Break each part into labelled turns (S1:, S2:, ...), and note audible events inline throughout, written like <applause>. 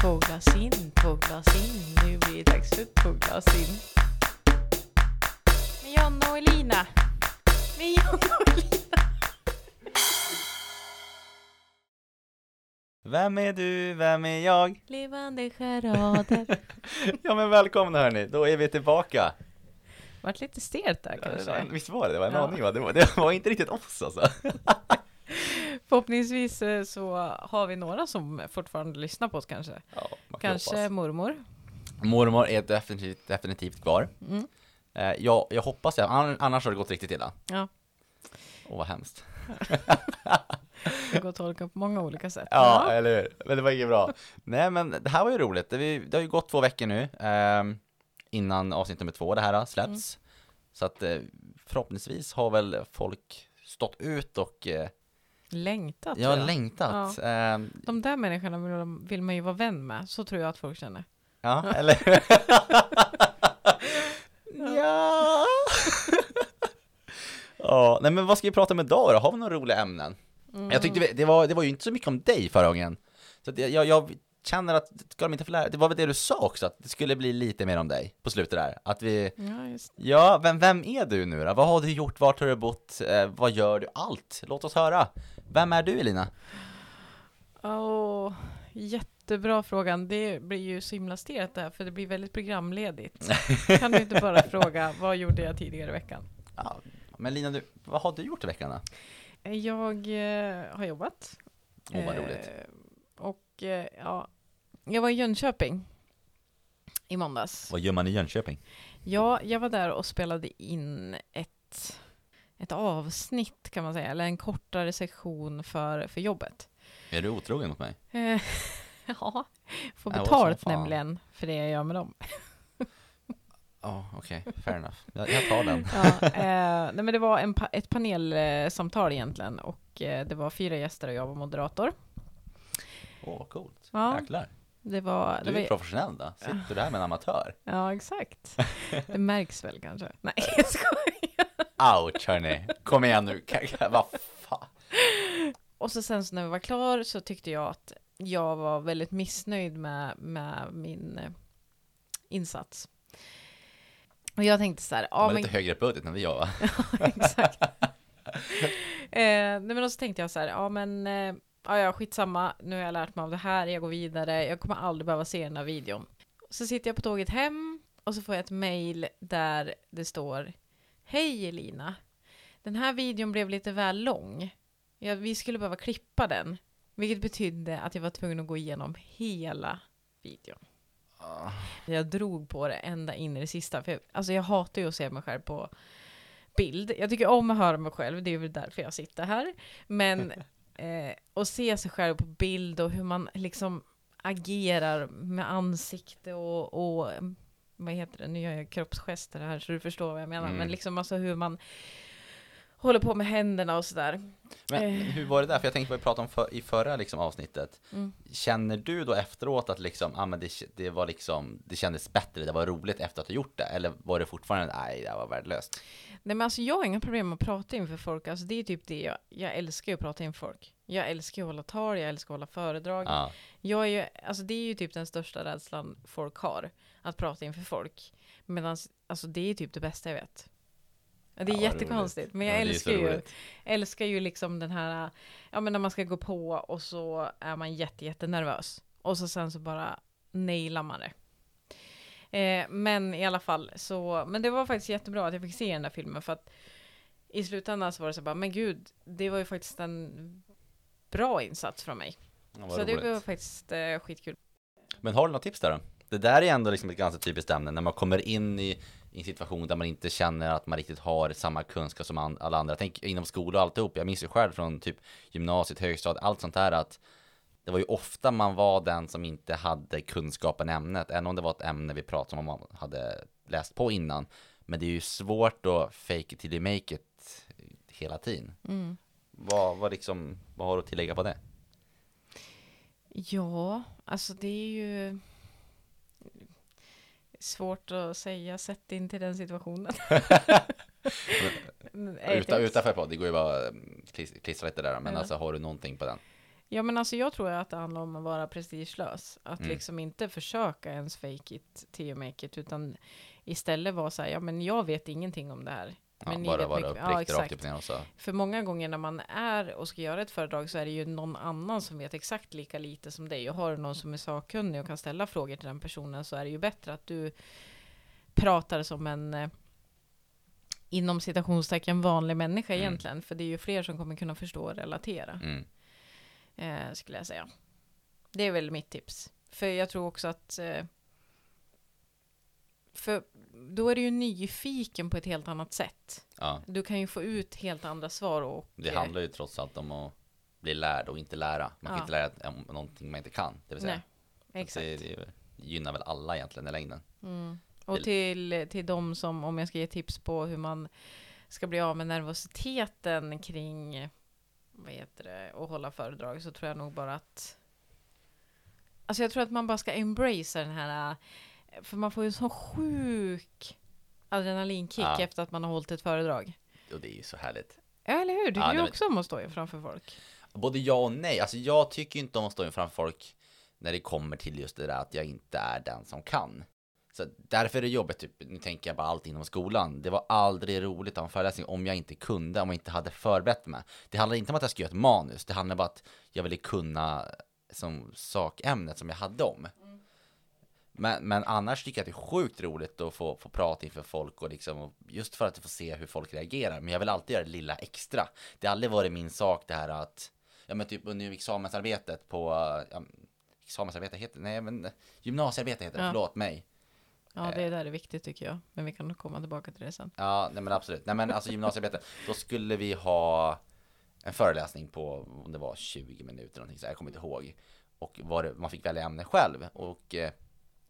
S1: Två glas in, två glas in. Nu blir det dags för två glas in. Med Jonna och Elina. Med Jonna och Elina.
S2: Vem är du, vem är jag?
S1: Levande charader. <laughs>
S2: Ja men välkomna hörni, då är vi tillbaka
S1: Vart lite stelt där kanske.
S2: Visst var det, det var en
S1: Ja.
S2: aning va? Det var, det var inte riktigt oss alltså <laughs>
S1: Förhoppningsvis eh, så har vi några som fortfarande lyssnar på oss kanske.
S2: ja,
S1: Kanske
S2: hoppas.
S1: mormor.
S2: Mormor är definitivt, definitivt kvar
S1: Mm.
S2: eh, jag, jag hoppas det, Ann- annars har det gått riktigt illa
S1: Ja,
S2: Åh vad hemskt <laughs>
S1: det går att tolka på många olika sätt.
S2: Ja, eller hur? Men det var inget bra Nej men det här var ju roligt, det, det har ju gått två veckor nu ehm, Innan avsnitt nummer två det här släpps
S1: Mm.
S2: Så att eh, förhoppningsvis har väl folk stått ut och eh,
S1: Längtat.
S2: jag
S1: jag.
S2: längtat Ehm,
S1: De där människorna vill, vill man ju vara vän med. Så tror jag att folk känner.
S2: Ja, eller <laughs> Ja Ja, nej men vad ska vi prata om idag då? Har vi några roliga ämnen? Jag tyckte vi, det, var, det var ju inte så mycket om dig förra gången Så jag, jag, jag känner att, ska de inte få lära, det var väl det du sa också, att det skulle bli lite mer om dig på slutet där Att vi,
S1: Ja, just
S2: ja, vem, vem är du nu då? Vad har du gjort, vart har du bott, eh, vad gör du? Allt! Låt oss höra! Vem är du Elina?
S1: Åh, jättebra frågan. Det blir ju så himla stelt där, för det blir väldigt programledigt. <laughs> kan du inte bara fråga, vad gjorde jag tidigare i veckan?
S2: Ja, men Lina, du, vad har du gjort i veckan då?
S1: Jag eh, har jobbat.
S2: Åh vad roligt
S1: Eh, och eh, ja, jag var i Jönköping i måndags.
S2: Vad gör man i Jönköping?
S1: Ja, jag var där och spelade in ett, ett avsnitt kan man säga, eller en kortare sektion för, för jobbet.
S2: Är du otrogen mot mig?
S1: Eh, <laughs> ja, får betalt nämligen för det jag gör med dem.
S2: Ja, okej, fair enough. Jag, jag tar den.
S1: Ja, eh, nej men det var en pa- ett panelsamtal egentligen och eh, det var fyra gäster och jag var moderator.
S2: Åh, vad coolt.
S1: Ja.
S2: Jäklar.
S1: Det var,
S2: Du är
S1: var
S2: professionell då. Sitter du där med en amatör?
S1: ja exakt. <laughs> Det märks väl kanske. Nej, jag skojar.
S2: Ouch hörni. Kom igen nu. Vad fan.
S1: Och så sen så när vi var klar så tyckte jag att jag var väldigt missnöjd med, med min eh, insats. Och jag tänkte så här, ja men
S2: lite högre budget än vi har va?
S1: exakt. eh, nej men då så tänkte jag så här, ja men eh, ja, ja skitsamma, nu har jag lärt mig av det här, jag går vidare, jag kommer aldrig behöva se den här videon. Så sitter jag på tåget hem och så får jag ett mail där det står Hej Elina, den här videon blev lite väl lång. Ja, vi skulle behöva klippa den, vilket betydde att jag var tvungen att gå igenom hela videon.
S2: Ah.
S1: Jag drog på det ända in i det sista. För jag, alltså jag hatar ju att se mig själv på bild. Jag tycker om att höra mig själv, det är väl därför jag sitter här. Men <laughs> eh, att se sig själv på bild och hur man liksom agerar med ansikte och, och vad heter det, nu gör jag kroppsgester här så du förstår vad jag menar.
S2: Mm.
S1: Men liksom alltså hur man håller på med händerna och sådär.
S2: Men
S1: Eh.
S2: hur var det där? För jag tänkte på vi pratade om för, i förra liksom, avsnittet.
S1: Mm.
S2: Känner du då efteråt att liksom, ah, men det, det var liksom, det kändes bättre, det var roligt efter att du gjort det? Eller var det fortfarande, nej det var värdelöst?
S1: Nej men alltså jag har inga problem med att prata inför folk. Alltså det är typ det jag, jag älskar ju att prata inför folk. Jag älskar att hålla tal, jag älskar att hålla föredrag.
S2: Ja.
S1: Jag är ju, alltså det är ju typ den största rädslan folk har. Att prata inför folk. Medan, alltså det är typ det bästa jag vet. Ja, Det är
S2: Ja,
S1: jättekonstigt. Men
S2: Ja,
S1: jag
S2: det är
S1: älskar ju, älskar ju liksom den här, ja men när man ska gå på och så är man jätte, jättenervös. Och så sen så bara nailar man det. Eh, men i alla fall så, men det var faktiskt jättebra att jag fick se den där filmen för att i slutändan så var det så bara, men gud, det var ju faktiskt en bra insats från mig.
S2: Ja,
S1: så det
S2: roligt.
S1: var faktiskt eh, skitkul.
S2: Men har du något tips där då? Det där är ändå liksom ett ganska typiskt ämne när man kommer in i, i en situation där man inte känner att man riktigt har samma kunskap som an, alla andra. Tänk inom skola och alltihop. Jag minns ju själv från typ gymnasiet, högstadiet, allt sånt där att det var ju ofta man var den som inte hade kunskapen i ämnet, även om det var ett ämne vi pratade om, om man hade läst på innan. Men det är ju svårt att fake it till you make it hela tiden.
S1: Mm.
S2: Vad, vad, liksom, vad har du att tillägga på det?
S1: Ja, alltså det är ju svårt att säga, sett in till den situationen. <laughs> Nej,
S2: Utan, utanför på, det går ju bara mm, klis- klistra lite där men
S1: Ja.
S2: alltså har du någonting på den?
S1: Ja men alltså jag tror att det handlar om att vara prestigelös. Att
S2: Mm.
S1: liksom inte försöka ens fake it till you make it. Utan istället vara så här, ja men jag vet ingenting om det här.
S2: Ja,
S1: Men
S2: bara vara uppriktig
S1: ja,
S2: rakt upp ner och så.
S1: För många gånger när man är och ska göra ett föredrag så är det ju någon annan som vet exakt lika lite som dig. Och har du någon som är sakkunnig och kan ställa frågor till den personen så är det ju bättre att du pratar som en eh, inom citationstecken vanlig människa
S2: Mm.
S1: egentligen. För det är ju fler som kommer kunna förstå och relatera.
S2: Mm.
S1: eh, skulle jag säga. Det är väl mitt tips. För jag tror också att eh, för då är du ju nyfiken på ett helt annat sätt.
S2: Ja,
S1: Du kan ju få ut helt andra svar och
S2: det
S1: eh,
S2: handlar ju trots allt om att bli lärd och inte lära. Man kan
S1: Ja.
S2: inte lära om någonting man inte kan. Det vill säga.
S1: Nej, exakt.
S2: Det, det gynnar väl alla egentligen i längden.
S1: Mm. Och till, till de som, om jag ska ge tips på hur man ska bli av med nervositeten kring, vad heter det, att hålla föredrag, så tror jag nog bara att Alltså jag tror att man bara ska embracea den här, för man får ju sån sjuk adrenalinkick
S2: Ja.
S1: efter att man har hållit ett föredrag.
S2: Och det är ju så härligt.
S1: Ja, eller hur? Du tycker ju
S2: men-
S1: också om att stå framför folk.
S2: Både ja och nej. Alltså jag tycker inte om att stå inför folk när det kommer till just det där att jag inte är den som kan. Så därför är det jobbigt, typ, nu tänker jag bara allt inom skolan. Det var aldrig roligt att ha en föreläsning om jag inte kunde, om jag inte hade förberett mig. Det handlar inte om att jag ska göra ett manus, det handlar bara att jag ville kunna som sakämnet som jag hade om. Men, men annars tycker jag att det är sjukt roligt att få, få prata inför folk och liksom, och just för att få se hur folk reagerar. Men jag vill alltid göra det lilla extra. Det har aldrig varit min sak det här att, ja men typ under examensarbetet på, ja, examensarbete heter nej men gymnasiearbete heter det,
S1: Ja.
S2: förlåt mig.
S1: Ja, det där är viktigt tycker jag. Men vi kan nog komma tillbaka till det sen.
S2: Ja, nej men absolut. Nej men alltså gymnasiearbete, då skulle vi ha en föreläsning på, om det var 20 minuter någonting så jag kommer inte ihåg. Och var det, man fick välja ämne själv. Och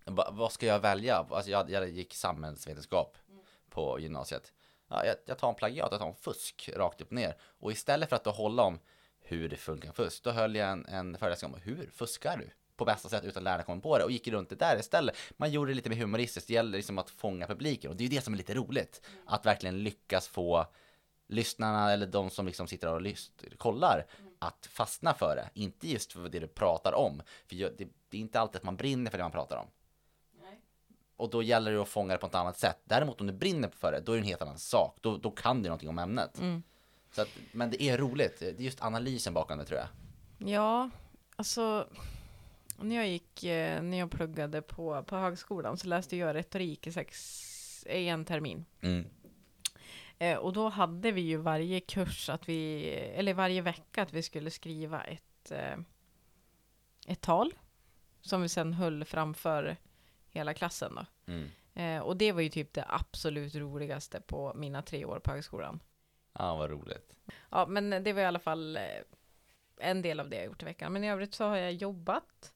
S2: va- vad ska jag välja? Alltså jag, jag gick samhällsvetenskap på gymnasiet. Ja, jag, jag tar en plagiat, jag tar en fusk rakt upp ner. Och istället för att då hålla om hur det funkar fusk, då höll jag en, en föreläsning om hur fuskar du? På bästa sätt utan lärarna kommer på det och gick runt det där istället. Man gjorde det lite mer humoristiskt, det gäller liksom att fånga publiken och det är ju det som är lite roligt. Att verkligen lyckas få lyssnarna eller de som liksom sitter och lys- kollar att fastna för det. Inte just för det du pratar om. För det är inte alltid att man brinner för det man pratar om. Och då gäller det att fånga det på ett annat sätt. Däremot om du brinner för det, då är det en helt annan sak. Då, då kan du någonting om ämnet.
S1: Mm.
S2: Så att, men det är roligt. Det är just analysen bakom det tror jag.
S1: Ja, alltså när jag gick, eh, när jag pluggade på, på högskolan så läste jag retorik i, sex, i en termin.
S2: Mm.
S1: Eh, och då hade vi ju varje kurs att vi, eller varje vecka att vi skulle skriva ett, eh, ett tal. Som vi sen höll framför hela klassen då.
S2: Mm.
S1: Eh, och det var ju typ det absolut roligaste på mina tre år på högskolan.
S2: Ja, vad roligt.
S1: Ja, men det var i alla fall eh, en del av det jag gjort i veckan. Men i övrigt så har jag jobbat.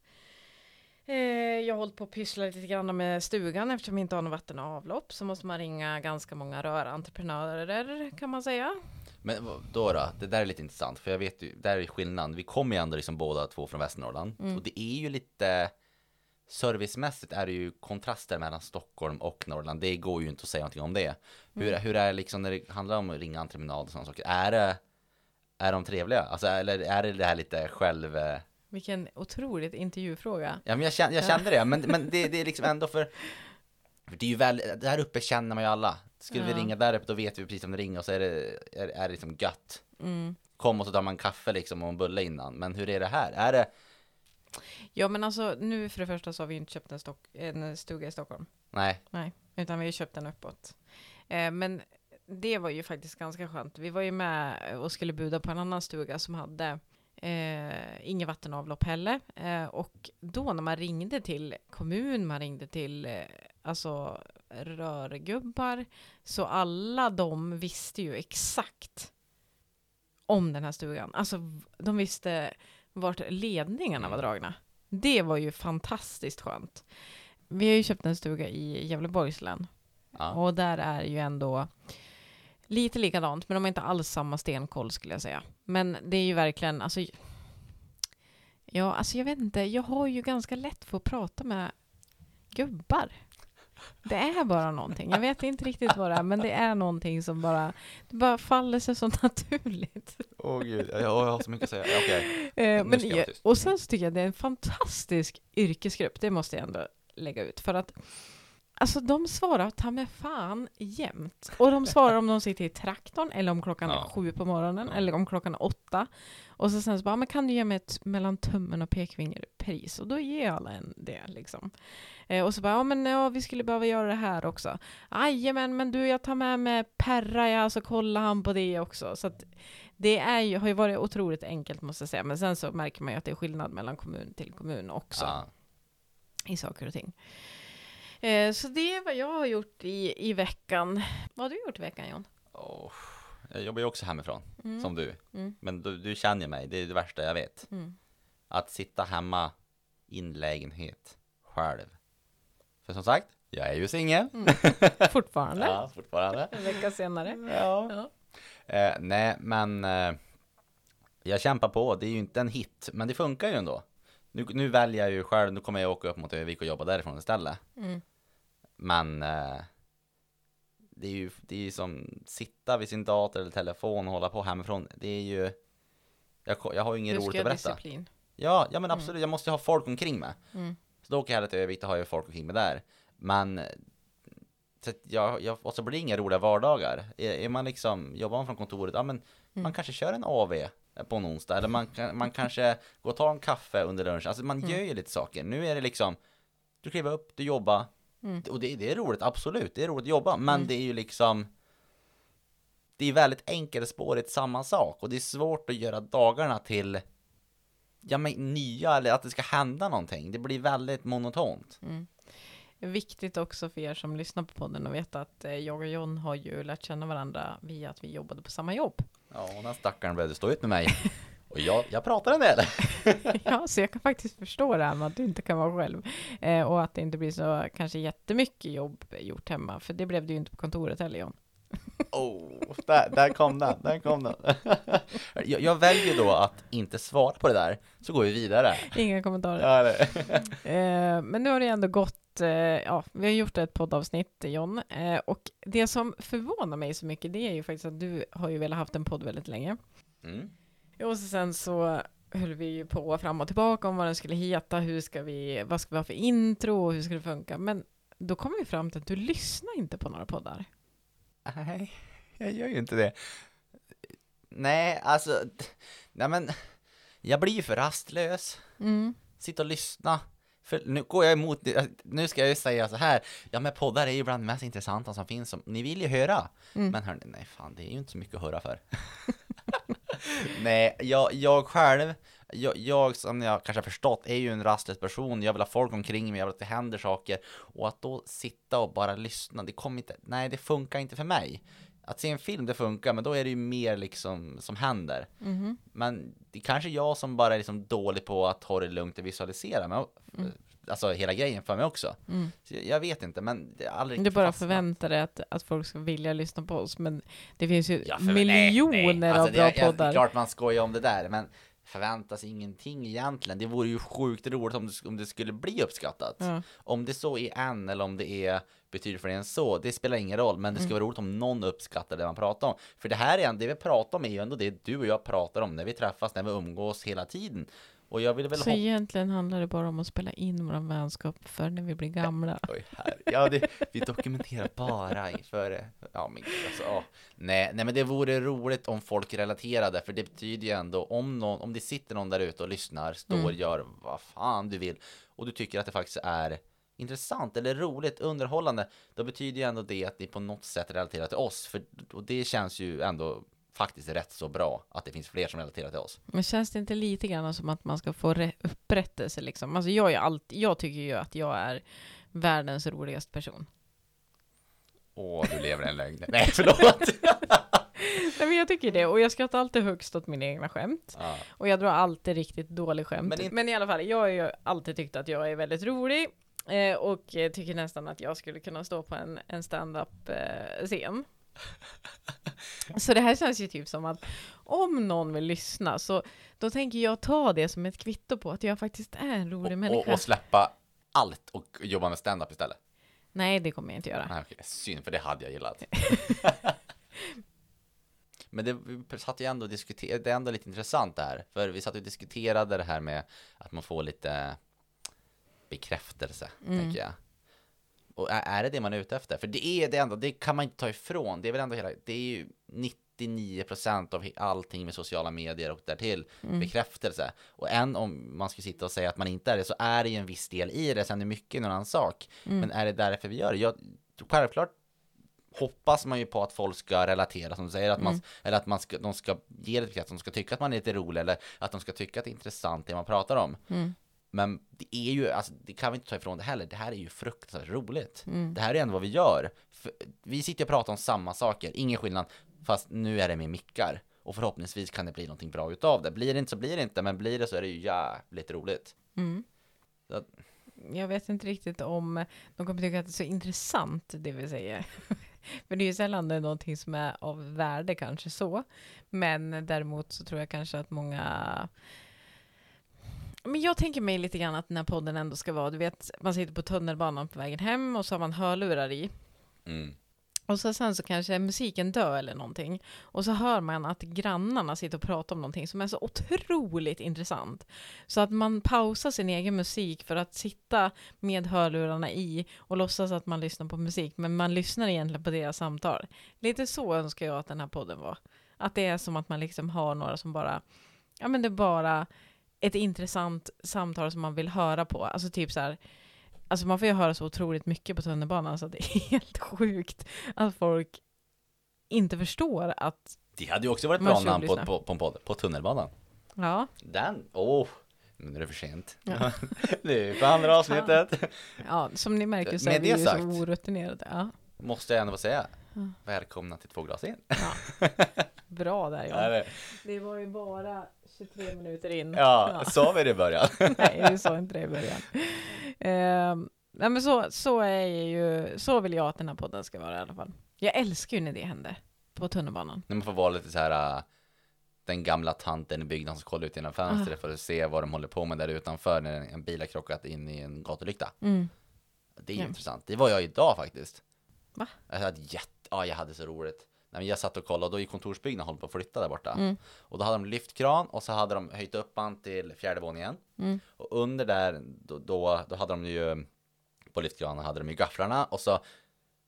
S1: Eh, jag har hållit på att pyssla lite grann med stugan eftersom vi inte har något vatten och avlopp. Så måste man ringa ganska många rörentreprenörer kan man säga.
S2: Men då då, det där är lite intressant. För jag vet ju, där är skillnaden. Vi kommer ju ändå liksom båda två från Västernorrland.
S1: Mm.
S2: Och det är ju lite Servicemässigt är det ju kontraster mellan Stockholm och Norrland. Det går ju inte att säga någonting om det. Hur,
S1: Mm.
S2: hur är det liksom när det handlar om att ringa entreprenad och sådana saker? Är det Är de trevliga? Alltså eller är det det här lite själv eh,
S1: Vilken otroligt intervjufråga.
S2: Ja men jag kände, jag kände det, men, <laughs> men det, det är liksom ändå för För det är ju väl, där uppe känner man ju alla Skulle vi
S1: Ja.
S2: ringa där uppe då vet vi precis om det ringer och så är det, är, är det liksom gött
S1: Mm.
S2: Kom och så tar man kaffe liksom och en bulle innan Men hur är det här? Är det,
S1: Ja men alltså nu för det första så har vi inte köpt en, stock, en stuga i Stockholm.
S2: nej,
S1: Nej, utan vi har köpt den uppåt. Eh, men det var ju faktiskt ganska skönt. Vi var ju med och skulle buda på en annan stuga som hade eh, inget vatten och avlopp heller. Eh, och då när man ringde till kommun, man ringde till eh, alltså rörgubbar, så alla de visste ju exakt om den här stugan. Alltså de visste vart ledningarna var
S2: Mm.
S1: dragna. Det var ju fantastiskt skönt. Vi har ju köpt en stuga i Gävleborgs län.
S2: ja,
S1: Och där är ju ändå lite likadant, men de har inte alls samma stenkoll skulle jag säga. Men det är ju verkligen, alltså, ja, alltså jag vet inte, jag har ju ganska lätt för att prata med gubbar. Det är bara någonting. Jag vet inte riktigt vad det är, men det är någonting som bara, det bara faller sig så <laughs> naturligt.
S2: Åh oh, gud, jag, jag har så mycket att säga. Okej. Okay.
S1: Eh, men, jag, och sen så tycker jag det är en fantastisk yrkesgrupp, det måste jag ändå lägga ut. För att Alltså de svarar ta med fan jämt. Och de svarar om de sitter i traktorn, eller om klockan ja. är sju på morgonen, ja. eller om klockan är åtta. Och så sen så bara, men kan du ge mig ett mellan tummen och pekfingerpris? Och då ger jag alla en det liksom. Eh, och så bara, ja men ja, vi skulle behöva göra det här också. Jajamän, men du jag tar med mig Perra, ja, så kollar han på det också. Så att det är ju, har ju varit otroligt enkelt måste jag säga. Men sen så märker man ju att det är skillnad mellan kommun till kommun också. Ja. I saker och ting. Eh, så det är vad jag har gjort i, i veckan. Vad har du gjort i veckan John?
S2: Oh, jag jobbar ju också hemifrån, mm. som du. Mm. Men du, du känner mig, det är det värsta jag vet. Mm. Att sitta hemma i en lägenhet själv. För som sagt, jag är ju singel. Mm. <laughs>
S1: Fortfarande. <laughs>
S2: ja, fortfarande.
S1: En vecka senare.
S2: Ja. ja. Eh, nej, men eh, jag kämpar på. Det är ju inte en hit, men det funkar ju ändå. Nu, nu väljer jag ju själv, nu kommer jag åka upp mot Övik och jobba därifrån istället. Mm. Men eh, det är ju det är ju som sitta vid sin dator eller telefon och hålla på hemifrån. Det är ju jag, jag har ju ingen roligt att berätta. Disciplin. Ja, ja men mm. absolut. Mm. Jag måste ha folk omkring mig. Mm. Så då åker jag hellre till Övik, då har jag folk omkring mig där. Men så jag, jag, och så blir det inga roliga vardagar. Är, är man liksom, jobbar man från kontoret, ja men mm. man kanske kör en AV på en onsdag. Eller man, man kanske går och tar en kaffe under lunchen. Alltså man mm. gör ju lite saker. Nu är det liksom, du kliver upp, du jobbar, Mm. Och det, det, är roligt, absolut, det är roligt att jobba, men mm. det är ju liksom Det är väldigt enkelspårigt samma sak och det är svårt att göra dagarna till Ja men nya eller att det ska hända någonting, det blir väldigt monotont. Mm.
S1: Viktigt också för er som lyssnar på podden att veta att eh, jag och John har ju lärt känna varandra via att vi jobbade på samma jobb.
S2: Ja, och den stackaren började stå ut med mig. <laughs> Och jag, jag pratar en del. <laughs>
S1: ja, så jag kan faktiskt förstå det här med att du inte kan vara själv. Eh, och att det inte blir så kanske jättemycket jobb gjort hemma. För det blev det ju inte på kontoret heller John. <laughs>
S2: oh, där, där kom den, där kom den. <laughs> jag, jag, väljer då att inte svara på det där, så går vi vidare.
S1: Inga kommentarer. Ja, eh, men nu har det ändå gått, eh, ja, vi har gjort ett poddavsnitt John. Eh, och det som förvånar mig så mycket, det är ju faktiskt att du har ju velat haft en podd väldigt länge. Mm. Och så sen så höll vi ju på fram och tillbaka om vad den skulle heta, hur ska vi, vad ska vi ha för intro och hur ska det funka? Men då kom vi fram till att du lyssnar inte på några poddar.
S2: Nej, jag gör ju inte det. Nej, alltså, nej men, jag blir ju för rastlös. Mm. Sitta och lyssna. För nu går jag emot, nu ska jag ju säga så här, ja men poddar är ju bland det mest intressanta som finns, som, ni vill ju höra. Mm. Men hörni, nej fan, det är ju inte så mycket att höra för. <laughs> Nej, jag, jag själv, jag, jag, som jag kanske har förstått, är ju en rastlös person. Jag vill ha folk omkring mig, jag vill att det händer saker. Och att då sitta och bara lyssna, det kommer inte, nej det funkar inte för mig. Att se en film, det funkar, men då är det ju mer liksom som händer. Mm. Men det är kanske jag som bara är liksom dålig på att ta det lugnt och visualisera. Men mm alltså hela grejen för mig också. Mm. jag vet inte, men det är aldrig
S1: Du bara förväntar dig att, att folk ska vilja lyssna på oss, men det finns ju ja, för, miljoner nej, nej. Alltså, av bra det, poddar.
S2: Jag, klart man skojar om det där, men förväntas ingenting egentligen. Det vore ju sjukt roligt om det, om det skulle bli uppskattat. Ja. Om det så är en eller om det är betyder för en så, det spelar ingen roll, men det ska mm. vara roligt om någon uppskattar det man pratar om. För det här är det vi pratar om är ju ändå det du och jag pratar om när vi träffas, när vi umgås hela tiden. Och jag vill väl
S1: så egentligen handlar det bara om att spela in vår vänskap för när vi blir gamla.
S2: Oj, här. Ja, det, vi dokumenterar bara inför, ja men alltså, ja. Nej, nej men det vore roligt om folk relaterade, för det betyder ju ändå om någon, om det sitter någon där ute och lyssnar, står, mm. gör vad fan du vill, och du tycker att det faktiskt är intressant eller roligt, underhållande, då betyder ju ändå det att ni på något sätt relaterar till oss, för och det känns ju ändå faktiskt rätt så bra att det finns fler som relaterar till oss.
S1: Men känns det inte lite grann som att man ska få upprättelse liksom? Alltså jag är alltid, jag tycker ju att jag är världens roligaste person.
S2: Åh, du lever en lögn. Nej, förlåt. <laughs>
S1: Nej, men jag tycker det, och jag skrattar alltid högst åt mina egna skämt. Ja. Och jag drar alltid riktigt dålig skämt. Men, in... men, i alla fall, jag har ju alltid tyckt att jag är väldigt rolig. Eh, och tycker nästan att jag skulle kunna stå på en, en stand-up eh, scen. Så det här känns ju typ som att om någon vill lyssna så då tänker jag ta det som ett kvitto på att jag faktiskt är en rolig
S2: och,
S1: människa.
S2: Och, och släppa allt och jobba med stand-up istället.
S1: Nej, det kommer jag inte göra.
S2: Nej, okej, synd, för det hade jag gillat. <laughs> Men det vi satt ju ändå och diskuterade, det är ändå lite intressant det här. För vi satt och diskuterade det här med att man får lite bekräftelse, tänker jag. Och är, det det man är ute efter? För det är det ändå, det kan man inte ta ifrån. Det är väl ändå hela, det är ju 99% av allting med sociala medier och därtill bekräftelse. Och än om man skulle sitta och säga att man inte är det, så är det ju en viss del i det, sen är mycket en annan sak. Men är det därför vi gör det? Jag, självklart hoppas man ju på att folk ska relatera som du säger, att man, eller att man ska, de ska ge det bekräftelse, de ska tycka att man är lite rolig eller att de ska tycka att det är intressant det man pratar om. Men det är ju, alltså det kan vi inte ta ifrån det heller, det här är ju fruktansvärt roligt. Det här är ändå vad vi gör. För, vi sitter och pratar om samma saker, ingen skillnad, fast nu är det med mickar. Och förhoppningsvis kan det bli någonting bra utav det. Blir det inte så blir det inte, men blir det så är det ju jävligt roligt. Så att,
S1: Jag vet inte riktigt om de kommer tycka att det är så intressant det vi säger. <laughs> För det är ju sällan det är någonting som är av värde kanske så. Men däremot så tror jag kanske att många men jag tänker mig lite grann att den här podden ändå ska vara, du vet, man sitter på tunnelbanan på vägen hem och så har man hörlurar i.
S2: mm.
S1: Och så sen så kanske musiken dör eller någonting. Och så hör man att grannarna sitter och pratar om någonting som är så otroligt intressant. Så att man pausar sin egen musik för att sitta med hörlurarna i och låtsas att man lyssnar på musik. Men man lyssnar egentligen på deras samtal. Lite så önskar jag att den här podden var. Att det är som att man liksom har några som bara, ja men det är bara ett intressant samtal som man vill höra på. Alltså typ så här, Alltså man får ju höra så otroligt mycket på tunnelbanan så det är <laughs> helt sjukt att folk inte förstår att,
S2: Det hade ju också varit bra namn på, på, på en podd, på tunnelbanan.
S1: ja,
S2: Den, åh, nu är det för sent.
S1: Ja. <laughs>
S2: är på andra avsnittet.
S1: ja som ni märker så
S2: Med
S1: är vi ju
S2: sagt.
S1: så orutinerade. Ja,
S2: Måste jag ändå få säga. Välkomna till två glas in. <laughs>
S1: bra där
S2: Ja,
S1: ja.
S2: det-
S1: Det var ju bara 23 minuter in.
S2: ja, sa vi det i början? <laughs>
S1: Nej, vi sa inte det i början. Ehm, nej men så, så är ju, så vill jag att den här podden ska vara i alla fall. Jag älskar ju när det händer på tunnelbanan.
S2: När man får vara lite så här äh, den gamla tanten i byggnaden som kollar ut genom fönstret för att se vad de håller på med där utanför när en- en bil har krockat in i en gatulykta.
S1: Mm.
S2: Det är ju
S1: Ja.
S2: intressant. Det var jag idag faktiskt.
S1: Va?
S2: Jag hade, jätte, ja, jag hade så roligt. Nej, men jag satt och kollade och då i kontorsbyggnaden håller på att flytta där borta.
S1: Mm.
S2: Och då hade de lyftkran och så hade de höjt upp han till fjärde våningen.
S1: Mm.
S2: Och under där, då, då, då hade de ju på lyftkranen hade de ju gafflarna och så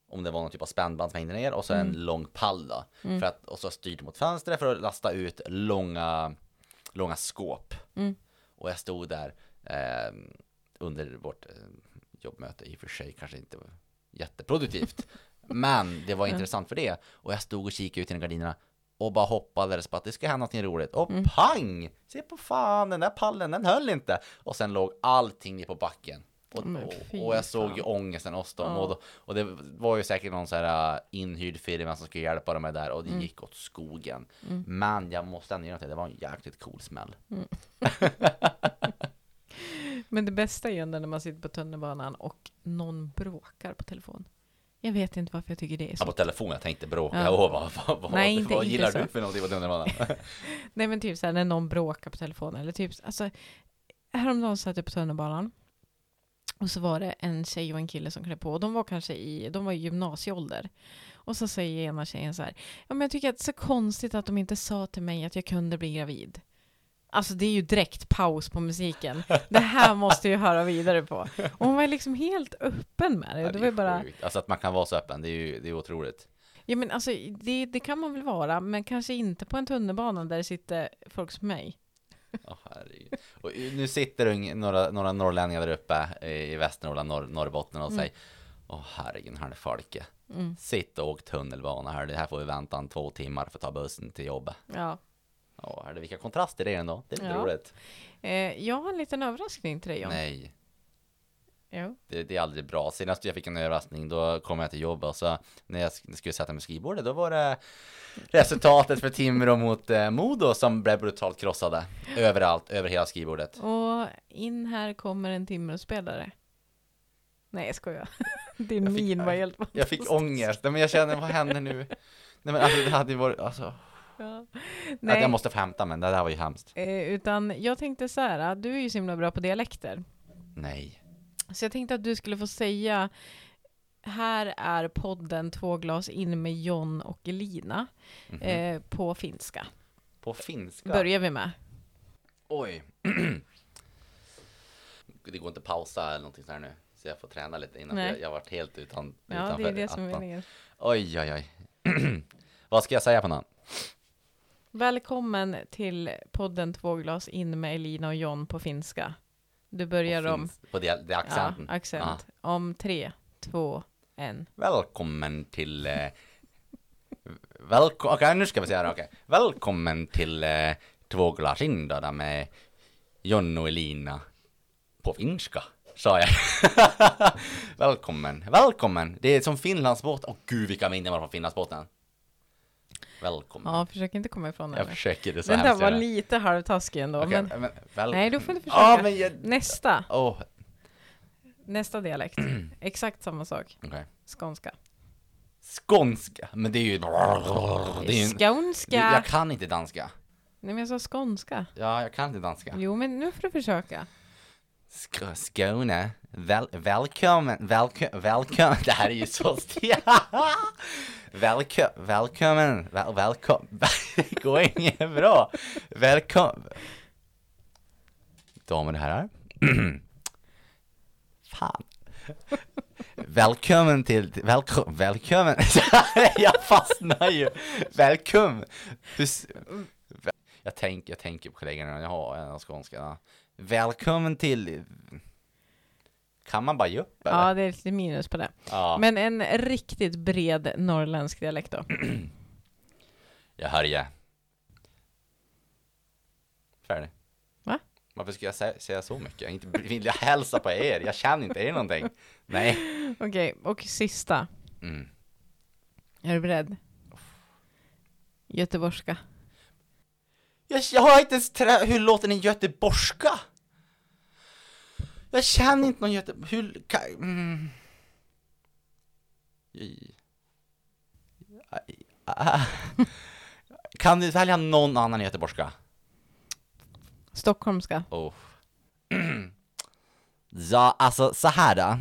S2: om det var någon typ av spännband som hängde ner och så en lång pall då. För att, och så styrt mot fönstret för att lasta ut långa, långa skåp.
S1: Mm.
S2: Och jag stod där eh, under vårt eh, jobbmöte, i och för sig kanske inte jätteproduktivt. <laughs> men det var intressant för det. Och jag stod och kikade ut genom gardinerna och bara hoppades på att det ska hända något roligt. Och pang! Se på fan, den där pallen, den höll inte. Och sen låg allting ner på backen. Och, och, och jag såg ju ångesten hos dem.
S1: Ja.
S2: Och, då, och det var ju säkert någon så här uh, inhyrd firma som skulle hjälpa dem där. Och
S1: Mm.
S2: det gick åt skogen. Men jag måste ändå göra det. Det var en jäkligt cool smäll. <laughs>
S1: Men det bästa är ju när man sitter på tunnelbanan och någon bråkar på telefon. Jag vet inte varför jag tycker det är
S2: Ja,
S1: så.
S2: på telefon, jag tänkte bråka.
S1: Ja.
S2: Åh, vad, vad, vad,
S1: Nej, inte-
S2: vad
S1: inte
S2: gillar
S1: så.
S2: du för någonting på tunnelbanan?
S1: Nej men typ såhär när någon bråkar på telefon eller typ, alltså häromdagen satt jag på tunnelbanan och så var det en tjej och en kille som klev på och de var kanske i, de var i gymnasieålder. Och så säger ena tjejen så här, ja men jag tycker att det är så konstigt att de inte sa till mig att jag kunde bli gravid. Alltså det är ju direkt paus på musiken. Det här <laughs> måste jag höra vidare på. Och hon var liksom helt öppen med det.
S2: Ja,
S1: Det
S2: det
S1: var bara,
S2: sjukt. Alltså att man kan vara så öppen, det är ju det är otroligt.
S1: ja men alltså det, det kan man väl vara, men kanske inte på en tunnelbana där det sitter folk som mig.
S2: Herregud. och nu sitter några, några norrlänningar där uppe i Västernorrland, Norr, Norrbotten och säger Åh herregud, här är folket.
S1: Mm.
S2: Sitt och åk tunnelbana här, det här får vi vänta en två timmar för att ta bussen till jobbet.
S1: Ja.
S2: Åh, herre, vilka kontraster det är ändå. Det är lite
S1: Ja.
S2: roligt.
S1: Eh, jag har en liten överraskning till dig John.
S2: Nej,
S1: Jo.
S2: det, det är aldrig bra. Senast jag fick en överraskning, då kom jag till jobbet och så när jag sk- skulle sätta mig vid skrivbordet, då var det resultatet för Timrå mot eh, Modo som blev brutalt krossade. Överallt, över hela skrivbordet.
S1: Och in här kommer en Timrå-spelare. Nej jag skojar. <laughs> Din
S2: Jag fick-
S1: min var helt
S2: Jag fick ångest, Nej, men jag känner, vad händer nu? Nej men alltså det hade ju varit, alltså,
S1: Ja.
S2: att
S1: Nej,
S2: jag måste få hämta men det där var ju hemskt.
S1: eh, utan jag tänkte så här, du är ju så himla bra på dialekter.
S2: Nej.
S1: Så jag tänkte att du skulle få säga här är podden Två glas in med John och Elina
S2: Mhm.
S1: eh, på finska.
S2: På finska?
S1: Börjar vi med.
S2: Oj. <clears throat> det går inte att pausa eller någonting sådär nu. Så jag får träna lite innan.
S1: Nej.
S2: Jag, jag har varit helt utan,
S1: Ja,
S2: utanför
S1: det är det som är meningen.
S2: Oj, oj, oj. <clears throat> Vad ska jag säga på någon?
S1: Välkommen till podden Två glas in med Elina och John på finska. Du börjar om
S2: På det, det accenten.
S1: Ja, accent. Om tre, två, en.
S2: Välkommen till... Eh, välko- Okej, nu ska vi se här. Okej. Välkommen till eh, Två glas in då, där med John och Elina på finska, sa jag. <laughs> välkommen, välkommen. Det är som Finlandsbåt. Åh gud vilka minnen var från Finlandsbåten. Välkommen.
S1: Ja, försök inte komma ifrån det.
S2: jag försöker det så
S1: Den där var
S2: göra.
S1: lite halvtaskig ändå.
S2: Okej,
S1: Men...
S2: men, väl...
S1: Nej, då får du försöka.
S2: Men jag...
S1: Nästa.
S2: Åh,
S1: Nästa dialekt. <clears throat> Exakt samma sak.
S2: okej.
S1: Skånska.
S2: Skånska, men det är ju... Det är ju.
S1: Skånska.
S2: Jag kan inte danska.
S1: Nej, men jag sa skånska.
S2: Ja, jag kan inte danska.
S1: Jo, men nu får du försöka.
S2: Sk- Skåne, Väl, välkommen, välkommen, välkommen, <laughs> det här är ju så <laughs> stelt. Välkommen, välkommen, väl, välkommen, <laughs> det går inget bra. Välkommen. Damer och herrar. <clears throat> Fan. Välkommen till, välkommen, välkommen. <laughs> Jag fastnar ju. Välkommen. Jag tänker, jag tänker på kollegorna, jag har en av skånskarna. Välkommen till... Kan man bara ge upp eller?
S1: Ja, det är lite minus på det.
S2: Ja,
S1: Men en riktigt bred norrländsk dialekt då. <clears throat>
S2: jag hör ja. Färdig.
S1: Va?
S2: Varför ska jag säga, säga så mycket? Inte vill jag hälsa på er? Jag känner inte er någonting. Nej.
S1: Okej, och sista.
S2: Mm.
S1: Är du beredd? Göteborgska.
S2: Jag, jag har inte ens trä... Hur låter en göteborgska? Jag känner inte någon göte... Hur... Kan... Mm. Kan du välja någon annan göteborgska?
S1: Stockholmska.
S2: Oh. ja, alltså så här då.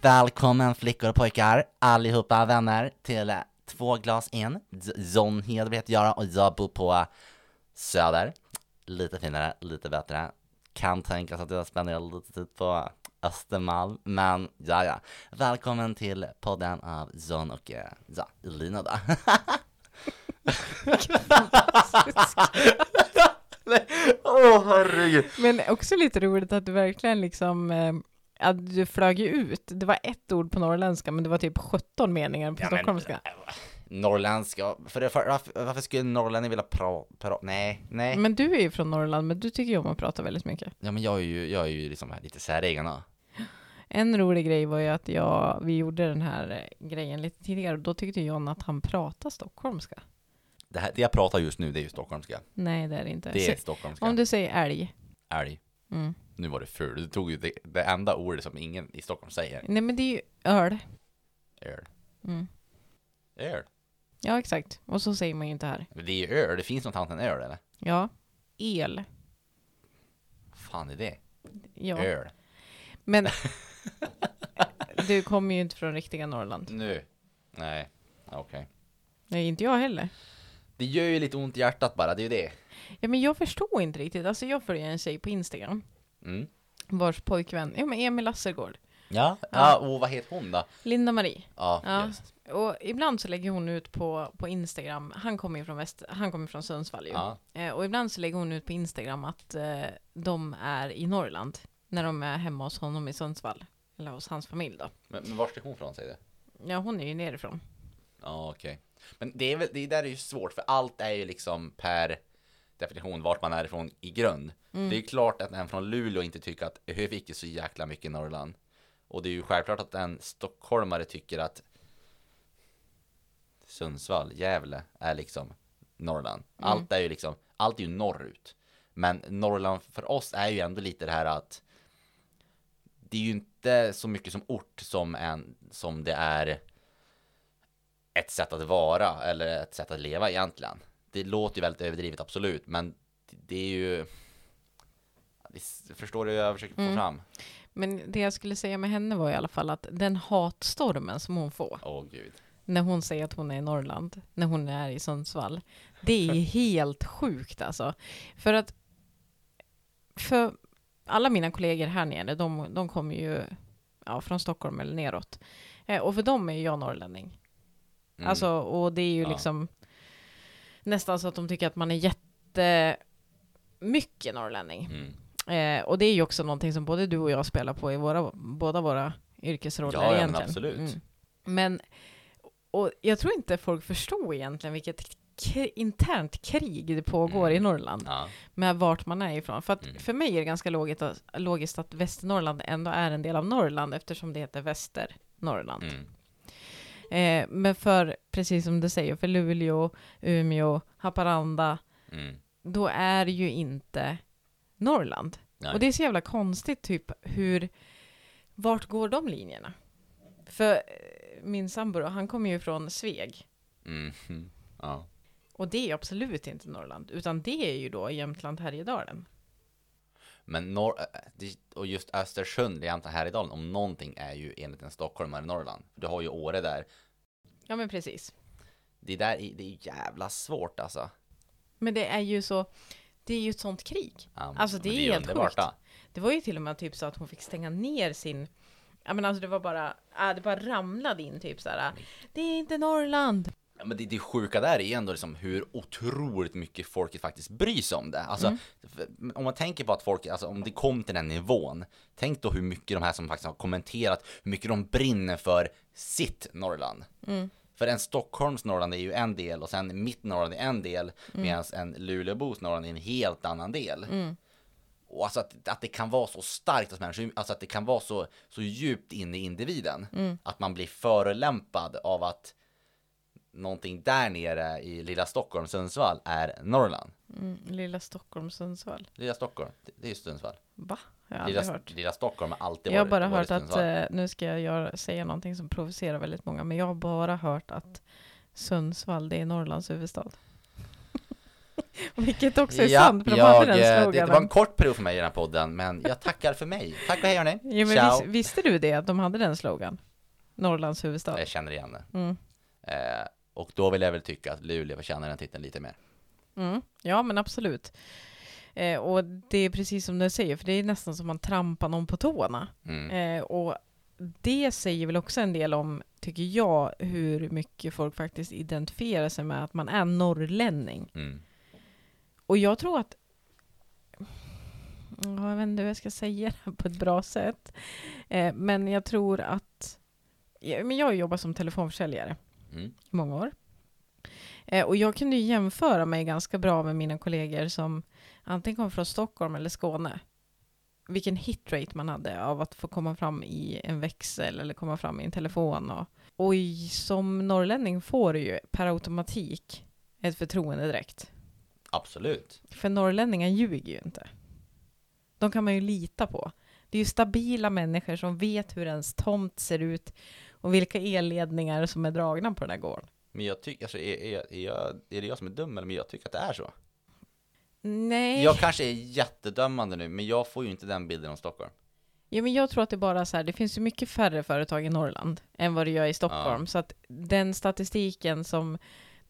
S2: Välkommen flickor och pojkar, allihopa vänner, till två glas in. John Hedberg heter jag och jag bor på Söder. Lite finare, lite bättre. Kan tänkas att jag spenderar lite tid på Östermalm, men ja, ja. Välkommen till podden av John och eh, ja, Elina då. <laughs> Åh herregud.
S1: Men också lite roligt att du verkligen liksom eh, att du flög ut. Det var ett ord på norrländska, men det var typ 17 meningar på
S2: Ja, men-
S1: stockholmska.
S2: Norrländska, för, det, för varför, varför skulle en norrlänning vilja prata, pra, nej, nej.
S1: Men du är ju från Norrland, men du tycker ju om att prata väldigt mycket.
S2: Ja men jag är ju, jag är ju liksom lite säregen.
S1: En rolig grej var ju att jag, vi gjorde den här eh, grejen lite tidigare och då tyckte John att han pratade stockholmska.
S2: Det, här, det jag pratar just nu, det är ju stockholmska.
S1: Nej, det är det inte.
S2: Det är
S1: Se-
S2: stockholmska.
S1: Om du säger älg.
S2: Älg.
S1: Mm.
S2: Nu var det ful. Du tog ju det, det enda ordet som ingen i Stockholm säger.
S1: Nej, men det är ju öl.
S2: Öl.
S1: Mm.
S2: Öl.
S1: Ja, exakt. Och så säger man ju inte här.
S2: Men det är ju öl, det finns något annat än öl eller?
S1: Ja. El.
S2: fan är det?
S1: Ja.
S2: Öl.
S1: Men <laughs> du kommer ju inte från riktiga Norrland.
S2: Nu. Nej. Okej.
S1: Nej, inte jag heller.
S2: Det gör ju lite ont i hjärtat bara, det är ju det.
S1: Ja, men jag förstår inte riktigt. Alltså jag följer en tjej på Instagram.
S2: Mm.
S1: Vars pojkvän, ja men Emil Lassergård.
S2: Ja. Ja, och vad heter hon då?
S1: Linda-Marie.
S2: Ja,
S1: Ja.
S2: just.
S1: Och ibland så lägger hon ut på, på Instagram, han kommer ju från väst, han kommer från Sundsvall ju.
S2: Ja.
S1: Eh, och ibland så lägger hon ut på Instagram att eh, de är i Norrland. När de är hemma hos honom i Sundsvall. Eller hos hans familj då.
S2: Men, men var ska hon från säger du?
S1: Ja, hon är ju nerifrån.
S2: Ja, okej. Men det är väl, det där är ju svårt för allt är ju liksom per definition vart man är ifrån i grund.
S1: Mm.
S2: Det är ju klart att en från Luleå inte tycker att Övik är så jäkla mycket i Norrland. Och det är ju självklart att en stockholmare tycker att Sundsvall, Gävle är liksom Norrland.
S1: Mm.
S2: Allt är ju liksom, allt är ju norrut. Men Norrland för oss är ju ändå lite det här att det är ju inte så mycket som ort som, en, som det är ett sätt att vara eller ett sätt att leva egentligen. Det låter ju väldigt överdrivet, absolut, men det är ju... Förstår du vad jag försöker få
S1: Mm.
S2: fram?
S1: Men det jag skulle säga med henne var i alla fall att den hatstormen som hon får
S2: Åh gud.
S1: När hon säger att hon är i Norrland, när hon är i Sundsvall, det är helt sjukt alltså. För att för alla mina kollegor här nere, de, de kommer ju ja, från Stockholm eller neråt. Eh, och för dem är ju jag norrlänning.
S2: Mm.
S1: Alltså, och det är ju
S2: Ja.
S1: liksom nästan så att de tycker att man är jättemycket norrlänning.
S2: Mm.
S1: Eh, och det är ju också någonting som både du och jag spelar på i våra, båda våra yrkesroller
S2: Ja, ja, men
S1: egentligen.
S2: absolut.
S1: Mm. Men, och jag tror inte folk förstår egentligen vilket internt krig det pågår
S2: Mm.
S1: i Norrland
S2: Ja.
S1: med vart man är ifrån. För att
S2: Mm.
S1: för mig är det ganska logiskt att, logiskt att Västernorrland ändå är en del av Norrland eftersom det heter Västernorrland.
S2: Mm.
S1: Eh, men för, precis som du säger, för Luleå, Umeå, Haparanda,
S2: Mm.
S1: då är det ju inte Norrland.
S2: Nej.
S1: Och det är så jävla konstigt, typ hur, vart går de linjerna? För min sambo, då, han kommer ju från Sveg.
S2: Mm. Ja.
S1: Och det är absolut inte Norrland, utan det är ju då Jämtland, Härjedalen.
S2: Men norr, äh, det, och just Östersund, egentligen Härjedalen, om någonting är ju enligt en stockholmare Norrland. Du har ju Åre där.
S1: Ja, men precis.
S2: Det där är, det är jävla svårt alltså.
S1: Men det är ju så, det är ju ett sånt krig.
S2: Ja,
S1: Alltså, det
S2: men
S1: är helt
S2: underbart,
S1: sjukt.
S2: då.
S1: Det var ju till och med typ så att hon fick stänga ner sin Ja men alltså det var bara, äh, det bara ramlade in typ såhär Det är inte Norrland!
S2: Ja, men det, det sjuka där är ändå liksom hur otroligt mycket folket faktiskt bryr sig om det. Alltså,
S1: Mm.
S2: om man tänker på att folk, alltså om det kom till den nivån, tänk då hur mycket de här som faktiskt har kommenterat, hur mycket de brinner för sitt Norrland.
S1: Mm.
S2: För en Stockholms Norrland är ju en del och sen mitt Norrland är en del,
S1: Mm.
S2: medan en Luleåbos Norrland är en helt annan del.
S1: Mm.
S2: Och alltså att, att det kan vara så starkt hos människor, alltså att det kan vara så, så djupt inne i individen.
S1: Mm.
S2: Att man blir förolämpad av att någonting där nere i lilla Stockholm, Sundsvall, är Norrland.
S1: Mm, lilla Stockholm, Sundsvall.
S2: Lilla Stockholm, det är ju Sundsvall.
S1: Va? Jag har
S2: Lilla,
S1: hört.
S2: lilla Stockholm har alltid
S1: Jag har
S2: varit,
S1: bara
S2: varit
S1: hört att, eh, nu ska jag göra, säga någonting som provocerar väldigt många, men jag har bara hört att Sundsvall, det är Norrlands huvudstad. <laughs> Vilket också är sant, för de hade den
S2: eh, det,
S1: sloganen.
S2: det var en kort period för mig i den här podden, men jag tackar för mig. Tack och hej hörni. <laughs>
S1: Ja, men vis, visste du det, att de hade den slogan? Norrlands huvudstad.
S2: Jag känner igen det.
S1: Mm.
S2: Eh, och då vill jag väl tycka att Luleå förtjänar den titeln lite mer.
S1: Mm. Ja, men absolut. Eh, och det är precis som du säger, för det är nästan som man trampar någon på tårna.
S2: Mm.
S1: Eh, och det säger väl också en del om, tycker jag, hur mycket folk faktiskt identifierar sig med att man är norrlänning.
S2: Mm.
S1: Och jag tror att Ja, jag vet inte hur jag ska säga det på ett bra sätt. Eh, men jag tror att men jag har jobbat som telefonförsäljare
S2: Mm.
S1: i många år. Eh, och jag kunde ju jämföra mig ganska bra med mina kollegor som antingen kom från Stockholm eller Skåne. Vilken hitrate man hade av att få komma fram i en växel eller komma fram i en telefon. Och, och som norrlänning får du ju per automatik ett förtroende direkt.
S2: Absolut.
S1: För norrlänningar ljuger ju inte. De kan man ju lita på. Det är ju stabila människor som vet hur ens tomt ser ut och vilka elledningar som är dragna på den här gården.
S2: Men jag tycker, alltså, är, är, är, jag, är det jag som är dum eller? Men jag tycker att det är så.
S1: Nej.
S2: Jag kanske är jättedömande nu, men jag får ju inte den bilden om Stockholm.
S1: Ja, men jag tror att det bara så här, det finns ju mycket färre företag i Norrland än vad det gör i Stockholm.
S2: Ja.
S1: Så att den statistiken som,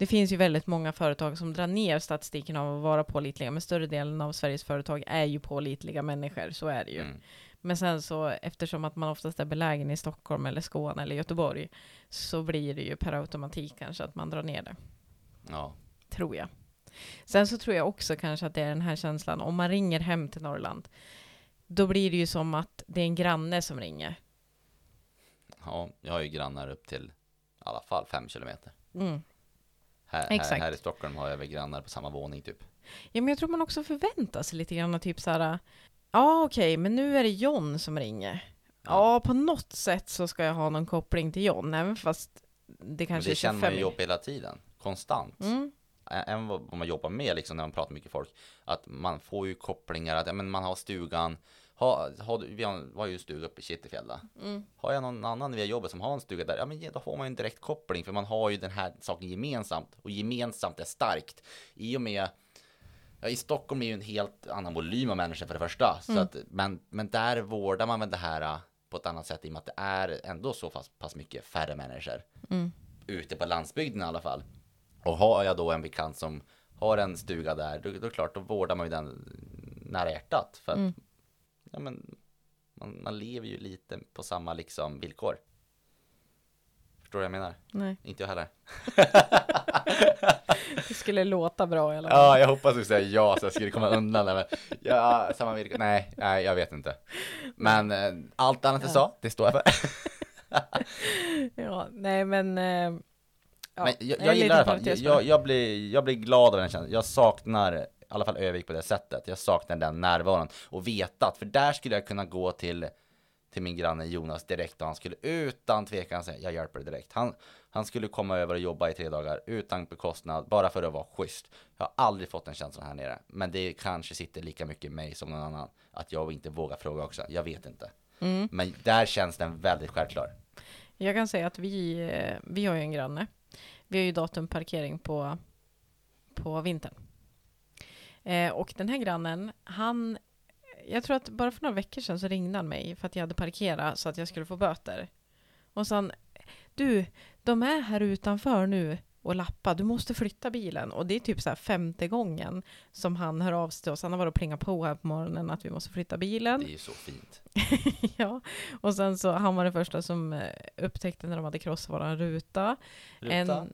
S1: det finns ju väldigt många företag som drar ner statistiken av att vara pålitliga, men större delen av Sveriges företag är ju pålitliga människor, så är det ju.
S2: Mm.
S1: Men sen så, eftersom att man oftast är belägen i Stockholm eller Skåne eller Göteborg, så blir det ju per automatik kanske att man drar ner det,
S2: Ja.
S1: tror jag. Sen så tror jag också kanske att det är den här känslan, om man ringer hem till Norrland, då blir det ju som att det är en granne som ringer.
S2: ja, jag har ju grannar upp till i alla fall fem kilometer.
S1: Mm.
S2: Här, här, här i Stockholm har jag väl grannar på samma våning typ.
S1: Ja, men jag tror man också förväntar sig lite grann, typ så här, ja okej, men nu är det John som ringer. Ja, på något sätt så ska jag ha någon koppling till John, även fast det
S2: Men
S1: kanske
S2: det
S1: är
S2: känner man
S1: 25
S2: ju upp hela tiden, konstant.
S1: Mm.
S2: Även vad man jobbar med liksom när man pratar med mycket folk. Att man får ju kopplingar, att ja, men man har stugan. Ha, har du, vi har, ju en stuga uppe i Kittelfjäll.
S1: Mm.
S2: Har jag någon annan via jobbet som har en stuga där, ja men då får man ju en direkt koppling för man har ju den här saken gemensamt och gemensamt är starkt. I och med Ja, i Stockholm är ju en helt annan volym av människor för det första. Så
S1: Mm.
S2: att, men, men där vårdar man väl det här äh, på ett annat sätt i och med att det är ändå så pass, pass mycket färre människor.
S1: Mm.
S2: Ute på landsbygden i alla fall. Och har jag då en bekant som har en stuga där, då, då är det klart, då vårdar man ju den nära hjärtat. För att,
S1: Mm.
S2: Ja men, man, man lever ju lite på samma liksom villkor. Förstår du vad jag menar?
S1: Nej,
S2: Inte jag heller. <laughs>
S1: det skulle låta bra i alla fall.
S2: Ja, jag hoppas du säger ja så jag skulle komma undan det. Men ja, samma villkor. Nej, nej, jag vet inte. Men eh, allt annat jag sa, det står jag för. <laughs>
S1: Ja, nej men... eh, ja,
S2: Men jag, jag gillar i alla fall, jag, jag, blir, jag blir glad av den känslan. Jag saknar alla fall Övik på det sättet. Jag saknar den närvaron och veta att, för där skulle jag kunna gå till, till min granne Jonas direkt och han skulle utan tvekan säga, jag hjälper dig direkt. Han, han skulle komma över och jobba i tre dagar utan bekostnad, bara för att vara schysst. Jag har aldrig fått den känslan här nere, men det kanske sitter lika mycket i mig som någon annan, att jag inte vågar fråga också. Jag vet inte.
S1: Mm.
S2: Men där känns den väldigt självklar.
S1: Jag kan säga att vi, eh, vi har ju en granne. Vi har ju datumparkering på, på vintern. Eh, och den här grannen, han... Jag tror att bara för några veckor sedan så ringde han mig för att jag hade parkerat så att jag skulle få böter. Och sa han, du, de är här utanför nu och lappar, du måste flytta bilen. Och det är typ så här femte gången som han hör av sig till oss. Han har varit och plingat på här på morgonen att vi måste flytta bilen.
S2: Det är ju så fint. <laughs>
S1: ja, och sen så han var det första som eh, upptäckte när de hade krossat våran ruta.
S2: Ruta.
S1: En,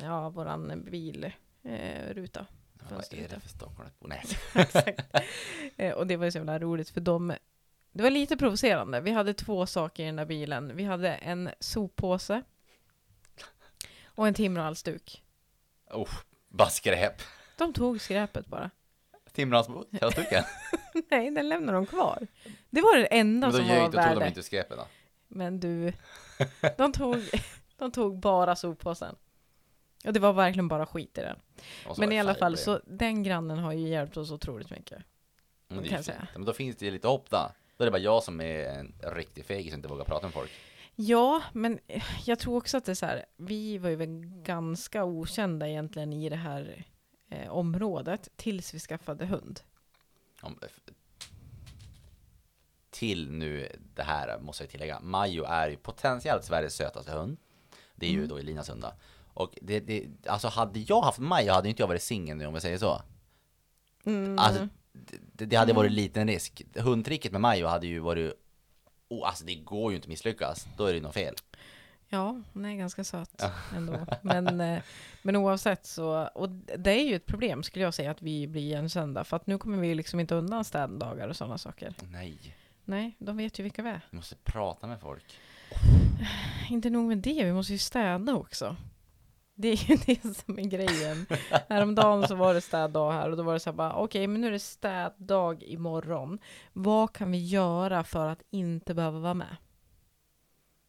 S1: ja, våran bilruta. Eh.
S2: Vad är det för Stockholmsbor? Nej. <laughs>
S1: Exakt. Eh, och det var ju så jävla roligt för de det var lite provocerande. Vi hade två saker i den där bilen. Vi hade en soppåse och en timmerhalsduk.
S2: Oh, bara skräp.
S1: De tog skräpet bara.
S2: Timransbo, halsduken. <laughs>
S1: Nej, den lämnade de kvar. Det var det enda
S2: Men
S1: som var
S2: ljög, då tog de
S1: värde.
S2: inte skräpet då.
S1: Men du, <laughs> de tog, de tog bara soppåsen. Och det var verkligen bara skit i den. Men i alla fall, så den grannen har ju hjälpt oss otroligt mycket.
S2: Men, det
S1: kan jag säga.
S2: Men då finns det ju lite hopp då. Då är det bara jag som är en riktig fegis och inte vågar prata med folk.
S1: Ja, men jag tror också att det är så här, vi var ju väl ganska okända egentligen i det här eh, området tills vi skaffade hund.
S2: Om, till nu det här måste jag tillägga. Majo är ju potentiellt Sveriges sötaste hund. Det är ju
S1: Mm.
S2: då Elinas hund då. Och det, det, alltså hade jag haft Majo hade inte jag varit singel nu om jag säger så.
S1: Mm.
S2: Alltså, det, det hade varit en liten risk. Hundtricket med Majo hade ju varit Oh, alltså det går ju inte att misslyckas. Då är det något fel.
S1: Ja, hon är ganska söt ändå. Men, <laughs> eh, men oavsett så, och det är ju ett problem skulle jag säga att vi blir igenkända. För att nu kommer vi liksom inte undan städdagar och sådana saker.
S2: Nej,
S1: Nej, de vet ju vilka vi är.
S2: vi måste prata med folk.
S1: Inte nog med det, vi måste ju städa också. Det är ju <laughs> det som är grejen. Häromdagen så var det städdag här och då var det så här bara, okej men nu är det städdag imorgon. Vad kan vi göra för att inte behöva vara med?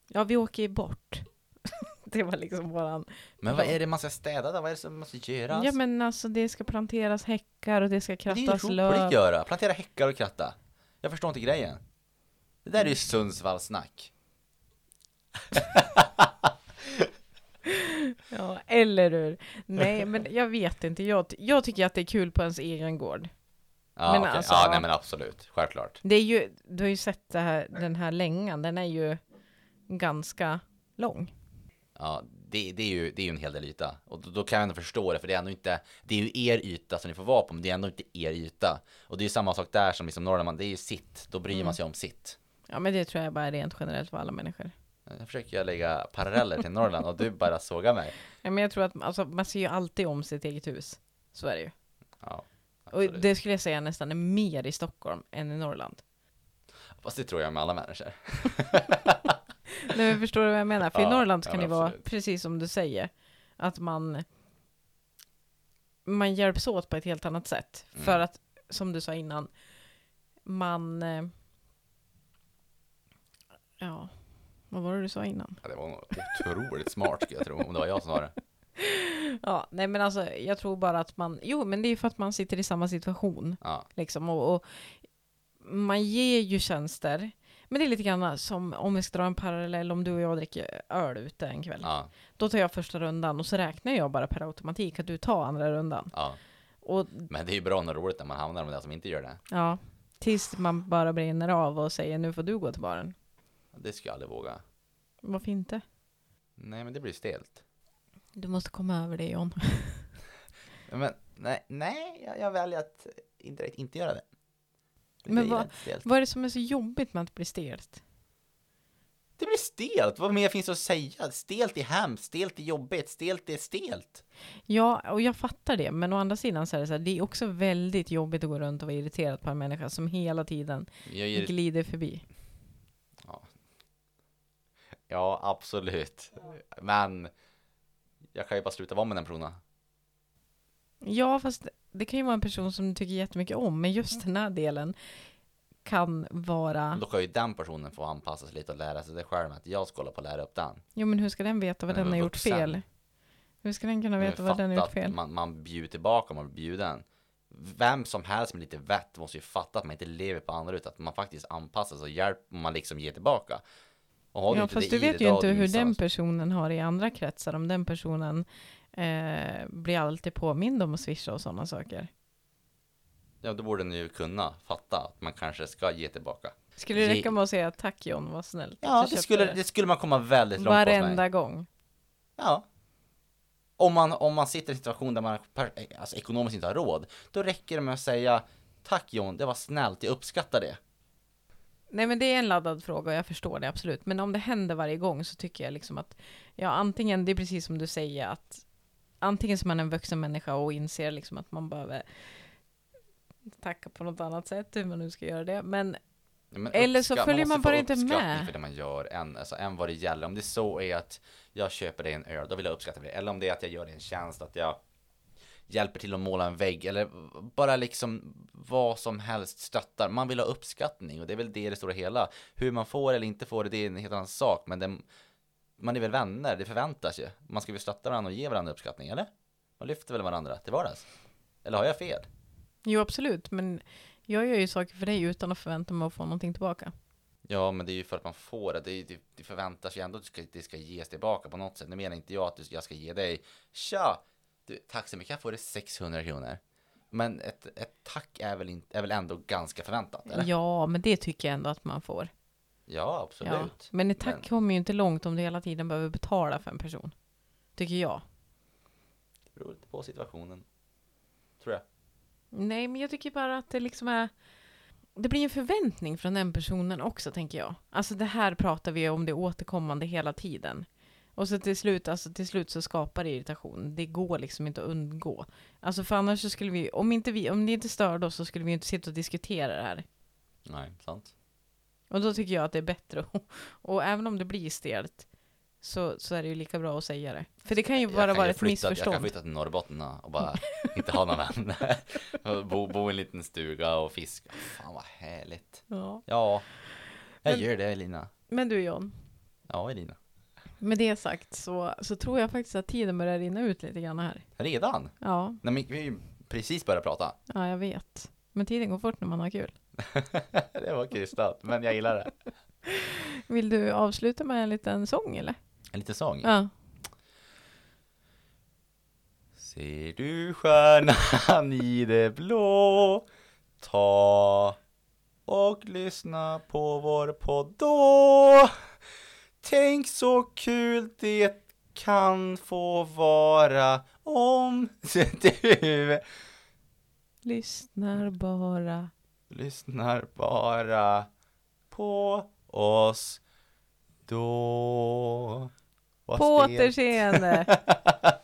S1: Ja, vi åker ju bort. <laughs> det var liksom våran...
S2: Men vad är det man ska städa då? Vad är det som måste göras?
S1: Ja men alltså det ska planteras häckar och det ska
S2: det är ju
S1: krattas
S2: roligt
S1: löv.
S2: göra. Plantera häckar och kratta. Jag förstår inte grejen. Det där är ju Sundsvallssnack. <laughs>
S1: Ja, eller hur? Nej, <laughs> men jag vet inte. Jag, jag tycker att det är kul på ens egen gård.
S2: Ja,
S1: Men
S2: okej.
S1: alltså-
S2: ja nej men absolut. Självklart.
S1: Det är ju, du har ju sett det här, den här längan, den är ju ganska lång.
S2: Ja, det, det, är ju, det är ju en hel del yta. Och då, då kan jag ändå förstå det, för det är ändå inte, det är ju er yta som ni får vara på, men det är ändå inte er yta. Och det är ju samma sak där som liksom Norrland, det är ju sitt, då bryr
S1: Mm.
S2: man sig om sitt.
S1: Ja, men det tror jag bara är rent generellt för alla människor.
S2: Nu försöker jag lägga paralleller till Norrland och du bara sågar mig.
S1: Ja, men jag tror att alltså, man ser ju alltid om sitt eget hus. Så är det ju.
S2: Ja,
S1: Och
S2: absolut.
S1: det skulle jag säga nästan är mer i Stockholm än i Norrland.
S2: Fast det tror jag med alla människor. <laughs>
S1: Nej, men förstår du vad jag menar? För i
S2: Ja,
S1: Norrland
S2: ja,
S1: kan
S2: men
S1: det vara precis som du säger. Att man man hjälps åt på ett helt annat sätt.
S2: Mm.
S1: För att, som du sa innan, man... eh, Ja, vad var det du sa innan?
S2: Ja, det var otroligt smart skulle jag tro, om det var jag som sa det. <laughs>
S1: Ja, nej men alltså jag tror bara att man... Jo, men det är för att man sitter i samma situation.
S2: Ja,
S1: Liksom, och, och man ger ju tjänster. Men det är lite grann som om vi ska dra en parallell om du och jag dricker öl ute en kväll.
S2: ja,
S1: Då tar jag första rundan och så räknar jag bara per automatik att du tar andra rundan.
S2: ja.
S1: Och
S2: Men det är ju bra och roligt när man hamnar med det som inte gör det.
S1: ja, tills man bara brinner av och säger nu får du gå till baren.
S2: Det skulle jag aldrig våga.
S1: Varför inte?
S2: Nej, men det blir stelt.
S1: Du måste komma över det John. <laughs>
S2: Men nej, nej jag, jag väljer att inte, inte göra det.
S1: Men
S2: det är
S1: vad-. Vad är det som är så jobbigt med att bli stelt?
S2: Det blir stelt. Vad mer finns att säga? Stelt är hemskt, stelt är jobbigt, stelt är stelt.
S1: Ja, och jag fattar det, men å andra sidan så är det så här, det är också väldigt jobbigt att gå runt och vara irriterad på en människa som hela tiden glider förbi.
S2: Ja, absolut. Men jag kan ju bara sluta vara med den personen.
S1: Ja, fast det kan ju vara en person som du tycker jättemycket om, men just den här delen kan vara...
S2: Då kan ju den personen få anpassa sig lite och lära sig det själv att jag ska hålla på att lära upp den.
S1: Jo, men hur ska den veta vad
S2: Den
S1: den har gjort fel? Hur ska den kunna veta vad den har gjort fel?
S2: Man, man bjuder tillbaka man blir bjuden. Vem som helst med lite vett måste ju fatta att man inte lever på andra utan att man faktiskt anpassar sig och hjälper man liksom ger tillbaka. Och har
S1: Ja,
S2: inte
S1: fast du vet ju inte
S2: du
S1: hur den personen har i andra kretsar, om den personen eh, blir alltid påmind om att swisha och sådana saker.
S2: Ja, då borde ni ju kunna fatta att man kanske ska ge tillbaka.
S1: Skulle det
S2: Ge-
S1: räcka med att säga tack John, vad snällt
S2: Ja,
S1: du
S2: det skulle, det skulle man komma väldigt långt på hos mig.
S1: Varenda gång.
S2: Ja. Om man, om man sitter i en situation där man per, alltså, ekonomiskt inte har råd, då räcker det med att säga Tack John, det var snällt, jag uppskattar det.
S1: Nej men det är en laddad fråga och jag förstår det absolut. Men om det händer varje gång så tycker jag liksom att, ja antingen, det är precis som du säger att antingen så är man en vuxen människa och inser liksom att man behöver tacka på något annat sätt, hur man nu ska göra det. Men
S2: men
S1: Eller så följer man
S2: få
S1: bara inte med.
S2: för det man gör än, alltså, än vad det gäller. Om det så är att jag köper dig en öl, då vill jag uppskatta det. Eller om det är att jag gör dig en tjänst, att jag hjälper till att måla en vägg eller bara liksom vad som helst stöttar. Man vill ha uppskattning och det är väl det i det stora hela. Hur man får eller inte får det, det är en helt annan sak. Men det, man är väl vänner, det förväntas ju. Man ska väl stötta varandra och ge varandra uppskattning, eller? Man lyfter väl varandra till vardags? Eller har jag fel?
S1: jo absolut, men jag gör ju saker för dig utan att förvänta mig att få någonting tillbaka.
S2: Ja, men det är ju för att man får det. Det, det, förväntas ju ändå att det ska, det ska ges tillbaka på något sätt. Nu menar inte jag att jag ska ge dig, tja, du, tack så mycket, jag får det 600 kronor. Men ett, ett tack är väl, inte, är väl ändå ganska förväntat, eller?
S1: Ja, men det tycker jag ändå att man får.
S2: Ja, absolut.
S1: Ja. Men ett tack
S2: Men-
S1: kommer ju inte långt om du hela tiden behöver betala för en person. Tycker jag.
S2: Det beror lite på situationen, tror jag.
S1: Nej, men jag tycker bara att det liksom är... Det blir en förväntning från den personen också, tänker jag. Alltså det här pratar vi om det återkommande hela tiden. Och så till slut, alltså till slut så skapar det irritation. Det går liksom inte att undgå. Alltså för annars så skulle vi, om inte vi, om det inte störde oss så skulle vi inte sitta och diskutera det här.
S2: Nej, sant.
S1: Och då tycker jag att det är bättre. <laughs> Och även om det blir stelt så, så är det ju lika bra att säga det. För det kan ju bara
S2: kan
S1: vara
S2: ju
S1: ett
S2: flytta- Jag kan
S1: missförstånd.
S2: flytta till Norrbotten och bara <laughs> inte ha några vänner. Och <laughs> bo, bo i en liten stuga och fiska. Fan vad härligt.
S1: Ja.
S2: Ja, jag
S1: Men-
S2: gör det Elina.
S1: Men du John,
S2: Ja, Elina.
S1: Med det sagt så, så tror jag faktiskt att tiden börjar rinna ut lite grann här.
S2: Redan?
S1: Ja,
S2: Nej, men vi har ju precis börjat prata.
S1: ja jag vet. Men tiden går fort när man har kul. <laughs>
S2: det var krystat, men jag gillar det. <laughs>
S1: Vill du avsluta med en liten sång eller?
S2: En liten sång.
S1: Ja.
S2: Ser du stjärnan i det blå? Ta och lyssna på vår podd då. Tänk så kul det kan få vara om <laughs> du
S1: Lyssnar bara.
S2: lyssnar bara på oss då.
S1: På återseende! <laughs>